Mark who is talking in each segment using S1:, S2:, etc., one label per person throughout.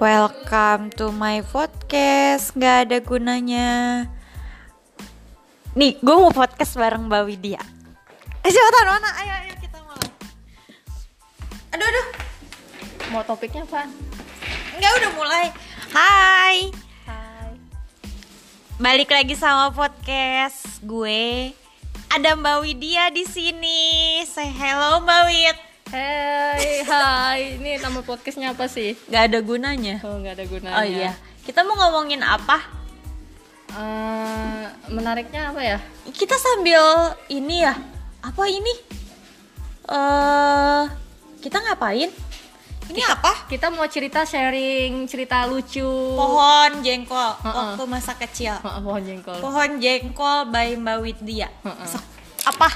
S1: Welcome to my podcast. Gak ada gunanya. Nih, gue mau podcast bareng Mbak Widya. Eh, cepetan mana? Ayo, ayo kita mulai Aduh, aduh.
S2: Mau topiknya apa?
S1: Enggak, udah mulai. Hai.
S2: Hai.
S1: Balik lagi sama podcast gue. Ada Mbak Widya di sini. Say hello Mbak Wid
S2: Hai, hai. Ini nama podcastnya apa sih?
S1: Gak ada gunanya
S2: Oh, nggak ada gunanya.
S1: Oh iya Kita mau ngomongin apa?
S2: Eh, menariknya apa ya?
S1: kita sambil ini ya apa ini eh kita ngapain ini apa
S2: Kita mau cerita sharing cerita lucu.
S1: pohon jengkol
S2: Heeh.
S1: waktu masa kecil
S2: Oh, pohon jengkol.
S1: pohon jengkol by Mbak Widya
S2: Heeh.
S1: Sok, apa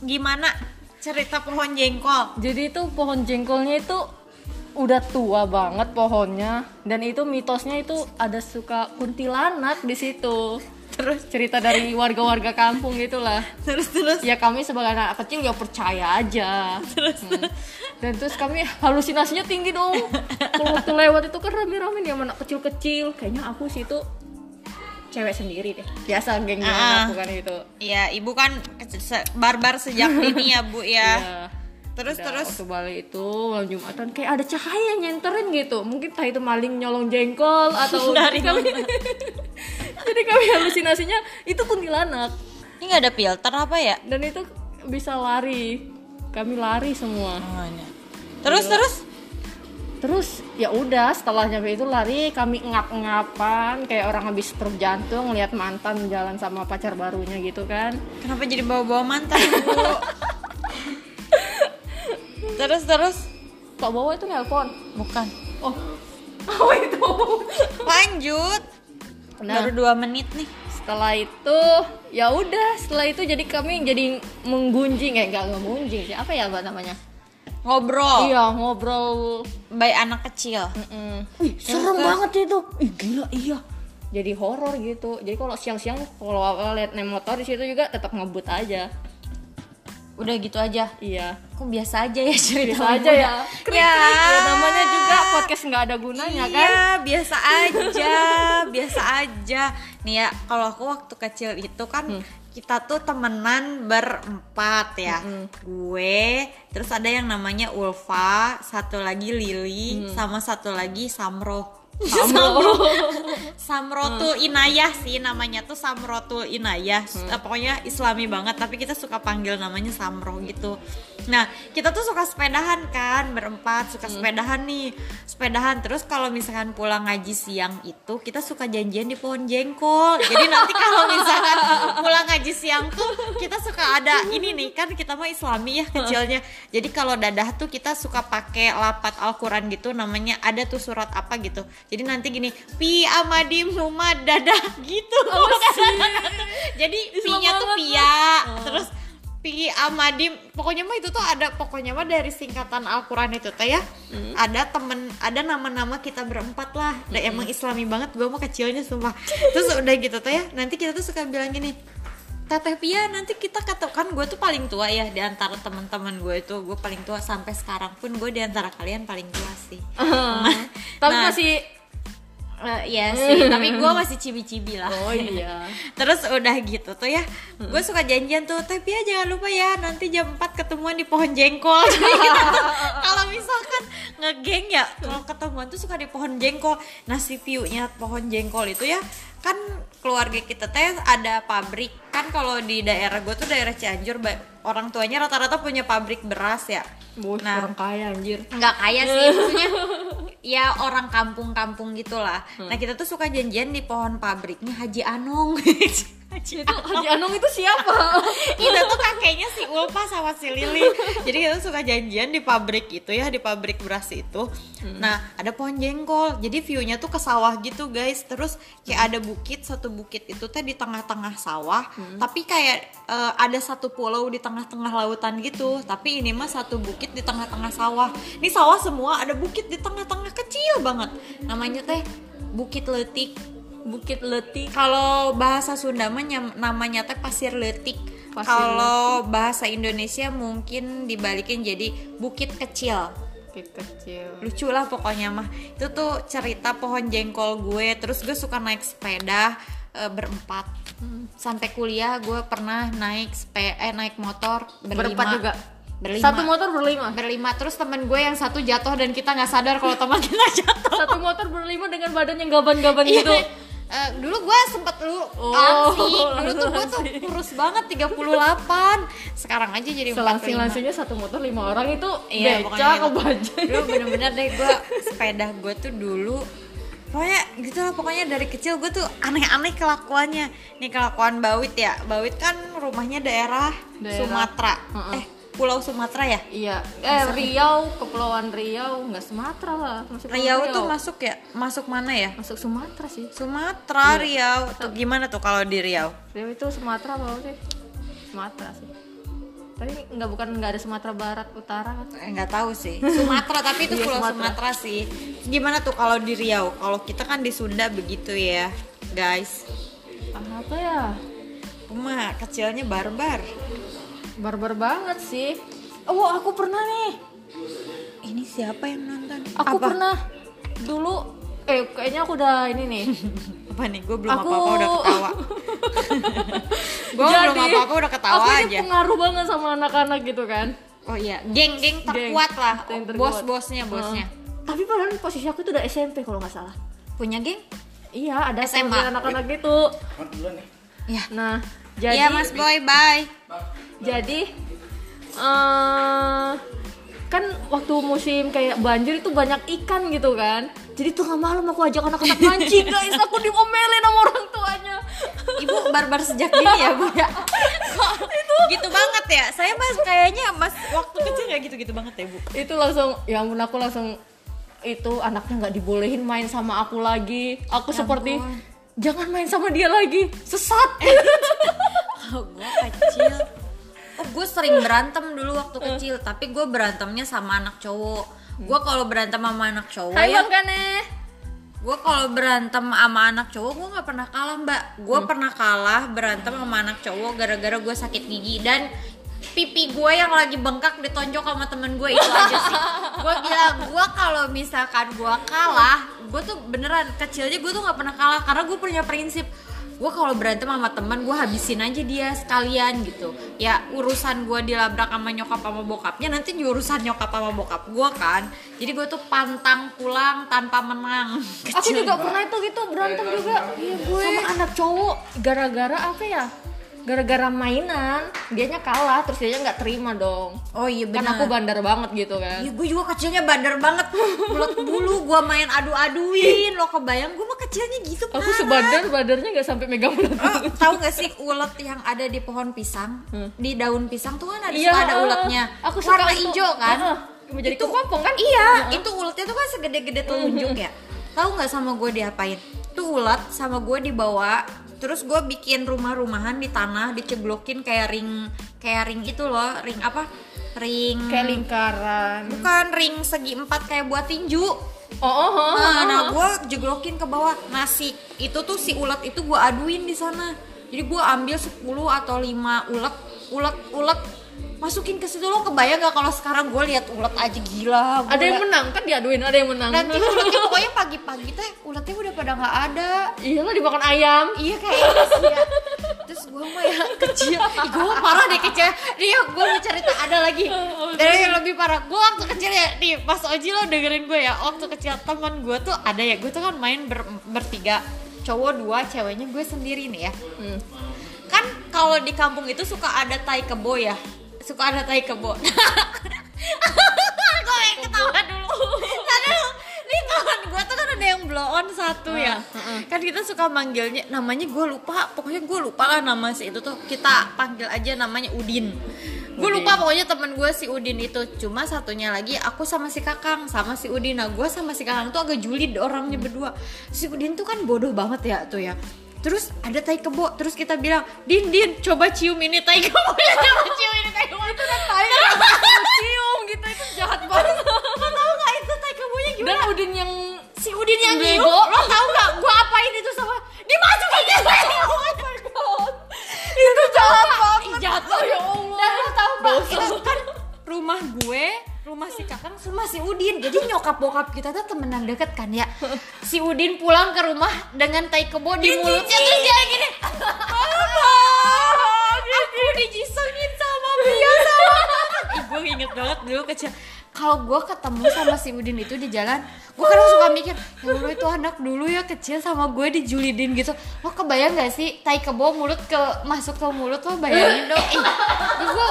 S1: gimana cerita pohon jengkol.
S2: Jadi itu pohon jengkolnya itu udah tua banget pohonnya. Dan itu mitosnya itu ada suka kuntilanak di situ. Terus? Cerita dari warga-warga kampung gitulah.
S1: terus terus?
S2: Ya kami sebagai anak kecil ya percaya aja. Hmm. dan terus kami halusinasinya tinggi dong. Kalau waktu lewat itu kan rame-rame dia anak kecil-kecil. Kayaknya aku sih itu cewek sendiri deh. Biasa geng
S1: Ah.
S2: aku kan itu
S1: ya ibu kan barbar sejak dini ya bu ya.
S2: Iya.
S1: terus
S2: Udah,
S1: terus?
S2: waktu balik itu malam jumatan kayak ada cahaya nyenterin gitu. Mungkin entah itu maling nyolong jengkol atau
S1: Dari
S2: kami jadi kami halusinasinya itu kuntilanak.
S1: Ini nggak ada filter apa ya?
S2: Dan itu bisa lari. Kami lari semua.
S1: Terus terus
S2: Terus ya udah setelah nyampe itu lari kami ngap-ngapan kayak orang habis stroke jantung ngeliat mantan jalan sama pacar barunya gitu kan.
S1: Kenapa jadi bawa-bawa mantan, Bu? terus terus
S2: Pak bawa itu nelpon.
S1: bukan.
S2: Oh. Oh itu.
S1: Lanjut.
S2: Nah.
S1: Baru dua menit nih.
S2: Setelah itu ya udah setelah itu jadi kami jadi menggunjing kayak nggak ngegunjing sih apa ya mbak namanya?
S1: Ngobrol.
S2: Iya ngobrol.
S1: Baik anak kecil.
S2: Mm-mm. Ih, serem banget itu. Ih, gila iya. Jadi horor gitu. Jadi kalau siang-siang kalau awal lihat naik motor di situ juga tetap ngebut aja.
S1: Udah gitu aja.
S2: Iya.
S1: Kok biasa aja ya cerita
S2: Biasa aja ya. Krik,
S1: Ya.
S2: krik. Ya, namanya juga podcast nggak ada gunanya kan.
S1: Iya, biasa aja, biasa aja. Nih ya, kalau aku waktu kecil itu kan
S2: Hmm.
S1: Kita tuh temenan berempat ya. Gue, terus ada yang namanya Ulfa, satu lagi Lili,
S2: Hmm.
S1: sama satu lagi Samro.
S2: Samro.
S1: Samrotul Inayah sih namanya tuh Samrotul Inayah. Eh, pokoknya islami banget tapi kita suka panggil namanya Samro gitu. Nah kita tuh suka sepedahan kan berempat suka sepedahan nih. Sepedahan terus kalau misalkan pulang ngaji siang itu kita suka janjian di pohon jengkol. Jadi nanti kalau misalkan pulang ngaji siang tuh kita suka ada ini nih kan kita mah islami ya kecilnya. Jadi kalau dadah tuh kita suka pakai lapat Al-Quran gitu namanya ada tuh surat apa gitu jadi nanti gini pi amadim rumah dadah gitu. Jadi pi-nya tuh
S2: banget,
S1: pia. terus pi amadim pokoknya mah itu tuh ada pokoknya mah dari singkatan Al-Quran itu teh ya ada temen ada nama-nama kita berempat lah. Udah emang islami banget gue mah kecilnya sumpah. Terus udah gitu teh ya nanti kita tuh suka bilang gini Teteh Pia nanti kita kata kan gue tuh paling tua ya di antara teman-teman gue itu gue paling tua sampai sekarang pun gue di antara kalian paling tua sih.
S2: Tapi
S1: Nah.
S2: masih
S1: Eh, Iya sih, tapi gue masih cibi-cibi lah.
S2: Oh iya.
S1: Terus udah gitu tuh ya, gue suka janjian tuh, tapi ya jangan lupa ya nanti jam 4 ketemuan di pohon jengkol. Tuh kalau misalkan ngegeng ya, kalau ketemuan tuh suka di pohon jengkol. Nah si view-nya pohon jengkol itu ya, kan keluarga kita teh ada pabrik kan kalau di daerah gue tuh daerah Cianjur orang tuanya rata-rata punya pabrik beras ya.
S2: Bos
S1: Nah.
S2: orang kaya anjir.
S1: nggak kaya sih maksudnya ya orang kampung-kampung gitulah. Nah kita tuh suka janjian di pohon pabriknya Haji Haji
S2: Itu Haji Anong itu siapa?
S1: itu tuh kakeknya si Ulfa sama si Lili. Jadi kita suka janjian di pabrik itu ya di pabrik beras itu. Nah ada pohon jengkol jadi viewnya tuh ke sawah gitu guys. Terus kayak ada bukit satu bukit itu teh di tengah-tengah sawah. Tapi kayak eh, ada satu pulau di tengah-tengah lautan gitu. Tapi ini mah satu bukit di tengah-tengah sawah. Ini sawah semua ada bukit di tengah-tengah kecil banget. Namanya teh Bukit Letik
S2: Bukit Letik.
S1: kalau bahasa Sunda mah namanya teh pasir letik. Kalau bahasa Indonesia mungkin dibalikin jadi bukit kecil.
S2: kid kecil.
S1: Lucu lah pokoknya mah. Itu tuh cerita pohon jengkol gue. Terus gue suka naik sepeda eh, berempat. Sampai kuliah gue pernah naik spe eh naik motor berlima.
S2: Berempat juga?
S1: Berlima.
S2: Satu motor berlima?
S1: Berlima. Terus temen gue yang satu jatuh dan kita nggak sadar kalau teman kita jatuh.
S2: Satu motor berlima dengan badan yang gaban-gaban
S1: Iya.
S2: gitu
S1: Eh, dulu gue sempet lu
S2: Oh,
S1: dulu tuh gue tuh kurus banget 38 sekarang aja jadi 45
S2: selangsing langsingnya satu motor lima orang itu
S1: Iya,
S2: beca
S1: pokoknya
S2: ke
S1: itu.
S2: bajai
S1: dulu bener-bener deh gue sepeda gue tuh dulu pokoknya gitu lah pokoknya dari kecil gue tuh aneh-aneh kelakuannya. Nih kelakuan Bawit ya. Bawit kan rumahnya daerah,
S2: Daerah.
S1: Sumatera.
S2: Heeh.
S1: eh Pulau Sumatera ya?
S2: Iya. Eh Riau kepulauan Riau nggak Sumatera lah. Masuk
S1: Riau tuh masuk ya? Masuk mana ya?
S2: Masuk Sumatera sih.
S1: Sumatera Riau. Tuh gimana tuh kalau di Riau?
S2: Riau itu Sumatera apa sih? Sumatera sih. Tapi nggak bukan nggak ada Sumatera Barat Utara kan?
S1: Eh, nggak tahu sih. Sumatera tapi itu
S2: Iya,
S1: Pulau
S2: Sumatera.
S1: Sumatera sih. Gimana tuh kalau di Riau? Kalau kita kan di Sunda begitu ya guys.
S2: Apa ya?
S1: Uma kecilnya barbar
S2: barbar banget sih. Oh aku pernah nih.
S1: Ini siapa yang nonton?
S2: Aku
S1: apa?
S2: pernah. Dulu eh kayaknya aku udah ini nih.
S1: Apa nih? Gue belum
S2: Aku-
S1: apa apa udah ketawa. Gue belum apa apa udah ketawa
S2: aku
S1: aja.
S2: pengaruh banget sama anak-anak gitu kan.
S1: Oh iya geng geng terkuat lah.
S2: Geng terkuat.
S1: bos bosnya bosnya.
S2: Tapi padahal posisi aku itu udah SMP kalau nggak salah.
S1: Punya geng?
S2: Iya ada
S1: SMA.
S2: Anak-anak gitu.
S1: Ya
S2: nah jadi
S1: iya mas boy bye
S2: jadi eh kan waktu musim kayak banjir itu banyak ikan gitu kan. Jadi tengah malam aku ajak anak-anak mancing guys. Aku diomelin sama orang tuanya.
S1: Ibu barbar sejak dini ya bu ya? Kok gitu banget ya? Saya mas kayaknya mas waktu kecil kayak gitu gitu banget ya bu.
S2: Itu langsung ya ampun aku langsung itu anaknya nggak dibolehin main sama aku lagi. Aku seperti
S1: ampun.
S2: jangan main sama dia lagi sesat.
S1: Oh, gue kecil. Oh, gue sering berantem dulu waktu kecil, tapi gue berantemnya sama anak cowok. Gue kalau berantem sama anak cowok
S2: Hai
S1: ya, gue kalau berantem sama anak cowok gue nggak pernah kalah mbak. Gue pernah kalah berantem sama anak cowok gara-gara gue sakit gigi dan pipi gue yang lagi bengkak ditonjok sama temen gue itu aja sih. gue bilang gue kalau misalkan gue kalah, gue tuh beneran kecilnya gue tuh nggak pernah kalah karena gue punya prinsip gue kalau berantem sama teman gue habisin aja dia sekalian gitu. Ya urusan gue dilabrak sama nyokap sama bokapnya nanti juga urusan nyokap sama bokap gue kan. Jadi gue tuh pantang pulang tanpa menang.
S2: Aku juga pernah itu gitu berantem juga.
S1: Iya, gue.
S2: sama anak cowok gara-gara apa ya? Gara-gara mainan dianya kalah terus dianya nggak terima dong.
S1: Oh iya
S2: kan
S1: benar.
S2: aku bandar banget gitu kan.
S1: Iya gue juga kecilnya bandar banget. Bulat bulu gue main adu-aduin. Lo kebayang gue kecilnya gitu
S2: aku
S1: parah.
S2: sebandar badannya nggak sampai megang ulat.
S1: Oh, tahu gak sih ulet yang ada di pohon pisang? Di daun pisang tuh kan ada
S2: Iya,
S1: suka ada uletnya
S2: aku suka
S1: warna hijau kan?
S2: Menjadi
S1: Itu-
S2: kepompong kan?
S1: iya itu uletnya tuh kan segede-gede telunjuk ya. Tahu nggak sama gue diapain? Tuh ulet sama gue dibawa terus gue bikin rumah-rumahan di tanah diceblokin kayak ring kayak ring itu loh ring apa? Ring
S2: kayak lingkaran.
S1: Bukan ring segi empat kayak buat tinju
S2: oh oh, oh,
S1: Nah,
S2: oh,
S1: nah
S2: oh.
S1: gue jeglokin ke bawah. Nasi itu tuh si ulet itu gue aduin di sana. Jadi gue ambil 10 atau 5 ulet ulet ulet masukin ke situ. Lo kebayang gak kalau sekarang gue lihat ulet aja gila? Gua
S2: ada yang
S1: liat-
S2: menang? Kan diaduin ada yang menang.
S1: Nanti uletnya pokoknya pagi-pagi teh uletnya udah pada nggak ada.
S2: Iyalah dimakan ayam.
S1: Iya kayaknya sih ya terus gue mah ya kecil. Gue parah deh kecil. Dia gue mau cerita ada lagi. Dan yang lebih parah. Gue waktu kecil ya nih pas Oji lo dengerin gue ya waktu kecil teman gue tuh ada ya. Gue tuh kan main ber- bertiga. Cowok dua ceweknya gue sendiri nih ya.
S2: Hmm.
S1: kan kalau di kampung itu suka ada tai kebo ya. Suka ada tai kebo. Gue yang ketawa dulu. Tadi dulu nih teman gue tuh yang blow on satu ya. kan kita suka manggilnya namanya gue lupa pokoknya gue lupa lah nama si itu tuh. Kita panggil aja namanya Udin. Gue lupa pokoknya teman gue si Udin itu. Cuma satunya lagi aku sama si Kakang sama si Udin. Nah gue sama si Kakang tuh agak julid orangnya berdua. Si Udin tuh kan bodoh banget ya tuh ya. Terus ada tai kebo, terus kita bilang, Din, Din, coba cium ini tai kebo Coba cium ini tai kebo Itu kan tai
S2: cium gitu itu jahat banget.
S1: Tau gak itu tai kebonya
S2: dan
S1: gimana?
S2: udin yang
S1: yang
S2: Bego.
S1: lo tau gak gue apain itu sama Dimasukin ke tai kebo
S2: itu jahat
S1: Ih, jahat banget.
S2: Ya Allah.
S1: Dan lo tau gak, itu kan rumah gue rumah si kakang sama si Udin. Jadi nyokap bokap kita tuh temenan deket kan ya? Si Udin pulang ke rumah dengan tai kebo di mulutnya. terus dia gini aku dijisengin sama Pia sama. Gue inget banget dulu kecil kalau gue ketemu sama si Udin itu di jalan gue kadang suka mikir ya Allah itu anak dulu ya kecil sama gue dijulidin gitu. Lo kebayang gak sih tai kebo mulut ke masuk ke mulut lo bayangin dong. Ih gue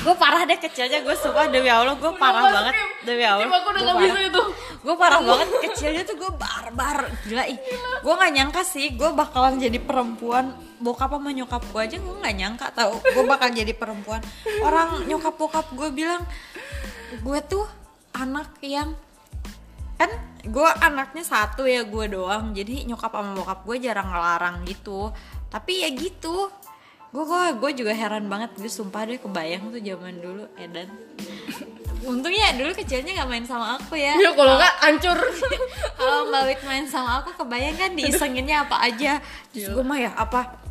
S1: gue parah deh kecilnya gue sumpah demi Allah gue parah
S2: Sumpah,
S1: banget demi Allah.
S2: Udah
S1: Gua
S2: gak
S1: parah.
S2: itu.
S1: gue parah banget kecilnya tuh gue barbar gila ih. Gue nggak nyangka sih gue bakalan jadi perempuan. Bokap sama nyokap gue aja gue nggak nyangka tau gue bakal jadi perempuan. Orang nyokap bokap gue bilang gue tuh anak yang kan gue anaknya satu ya gue doang. Jadi nyokap sama bokap gue jarang ngelarang gitu. Tapi ya gitu. Gue gue gue juga heran banget. Gue sumpah deh kebayang tuh zaman dulu Edan. Untungnya dulu kecilnya nggak main sama aku ya.
S2: Ya kalau nggak hancur.
S1: kalau Mbak Wit main sama aku kebayang kan diisenginnya apa aja. Terus gue mah ya apa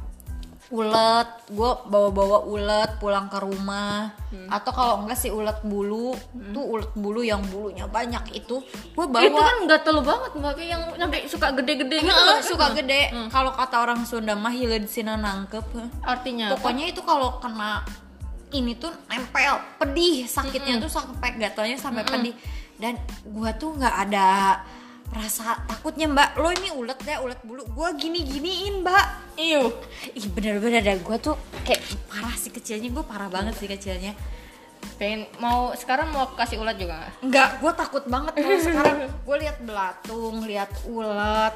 S1: ulet gue bawa-bawa ulet pulang ke rumah. Atau kalau enggak sih ulet bulu tuh ulet bulu yang bulunya banyak itu gue bawa.
S2: itu kan nggak terlalu banget mbak Kayak yang sampai suka gede-gede gitu
S1: Heeh,
S2: kan?
S1: suka gede. Kalau kata orang Sunda mah hileud sina nangkep
S2: artinya apa?
S1: pokoknya itu kalau kena ini tuh nempel pedih sakitnya tuh sampai gatonya sampai pedih. Dan gua tuh nggak ada rasa takutnya mbak. Lo ini ulet deh ulet bulu. Gua gini giniin mbak.
S2: Iu.
S1: ih bener-bener deh gua tuh kayak parah sih kecilnya. Gua parah banget sih kecilnya.
S2: Pengen mau sekarang mau kasih ulat juga nggak?
S1: Enggak, gue takut banget kalau sekarang gue lihat belatung, lihat ulet,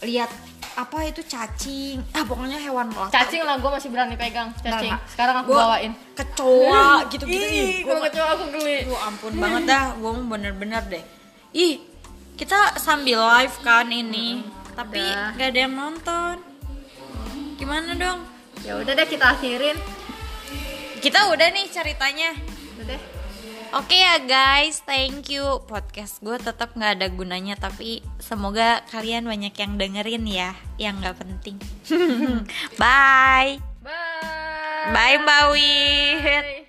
S1: lihat apa itu cacing, ah pokoknya hewan melata.
S2: cacing lah gue masih berani pegang cacing.
S1: Nggak, nggak.
S2: sekarang aku
S1: Gua
S2: bawain.
S1: kecoa gitu-gitu.
S2: Ih,
S1: Ih,
S2: kalau
S1: gua
S2: kecoa aku geli.
S1: Aduh ampun banget dah, gue mau bener-bener deh. Ih, kita sambil live kan ini, tapi
S2: Udah.
S1: gak ada yang nonton. Gimana dong?
S2: ya udah deh kita akhirin
S1: Kita udah nih ceritanya.
S2: udah deh
S1: Oke ya guys, thank you. Podcast gue tetap nggak ada gunanya, tapi semoga kalian banyak yang dengerin ya, yang nggak penting. Bye,
S2: bye
S1: bye Mbak Wit.
S2: Bye.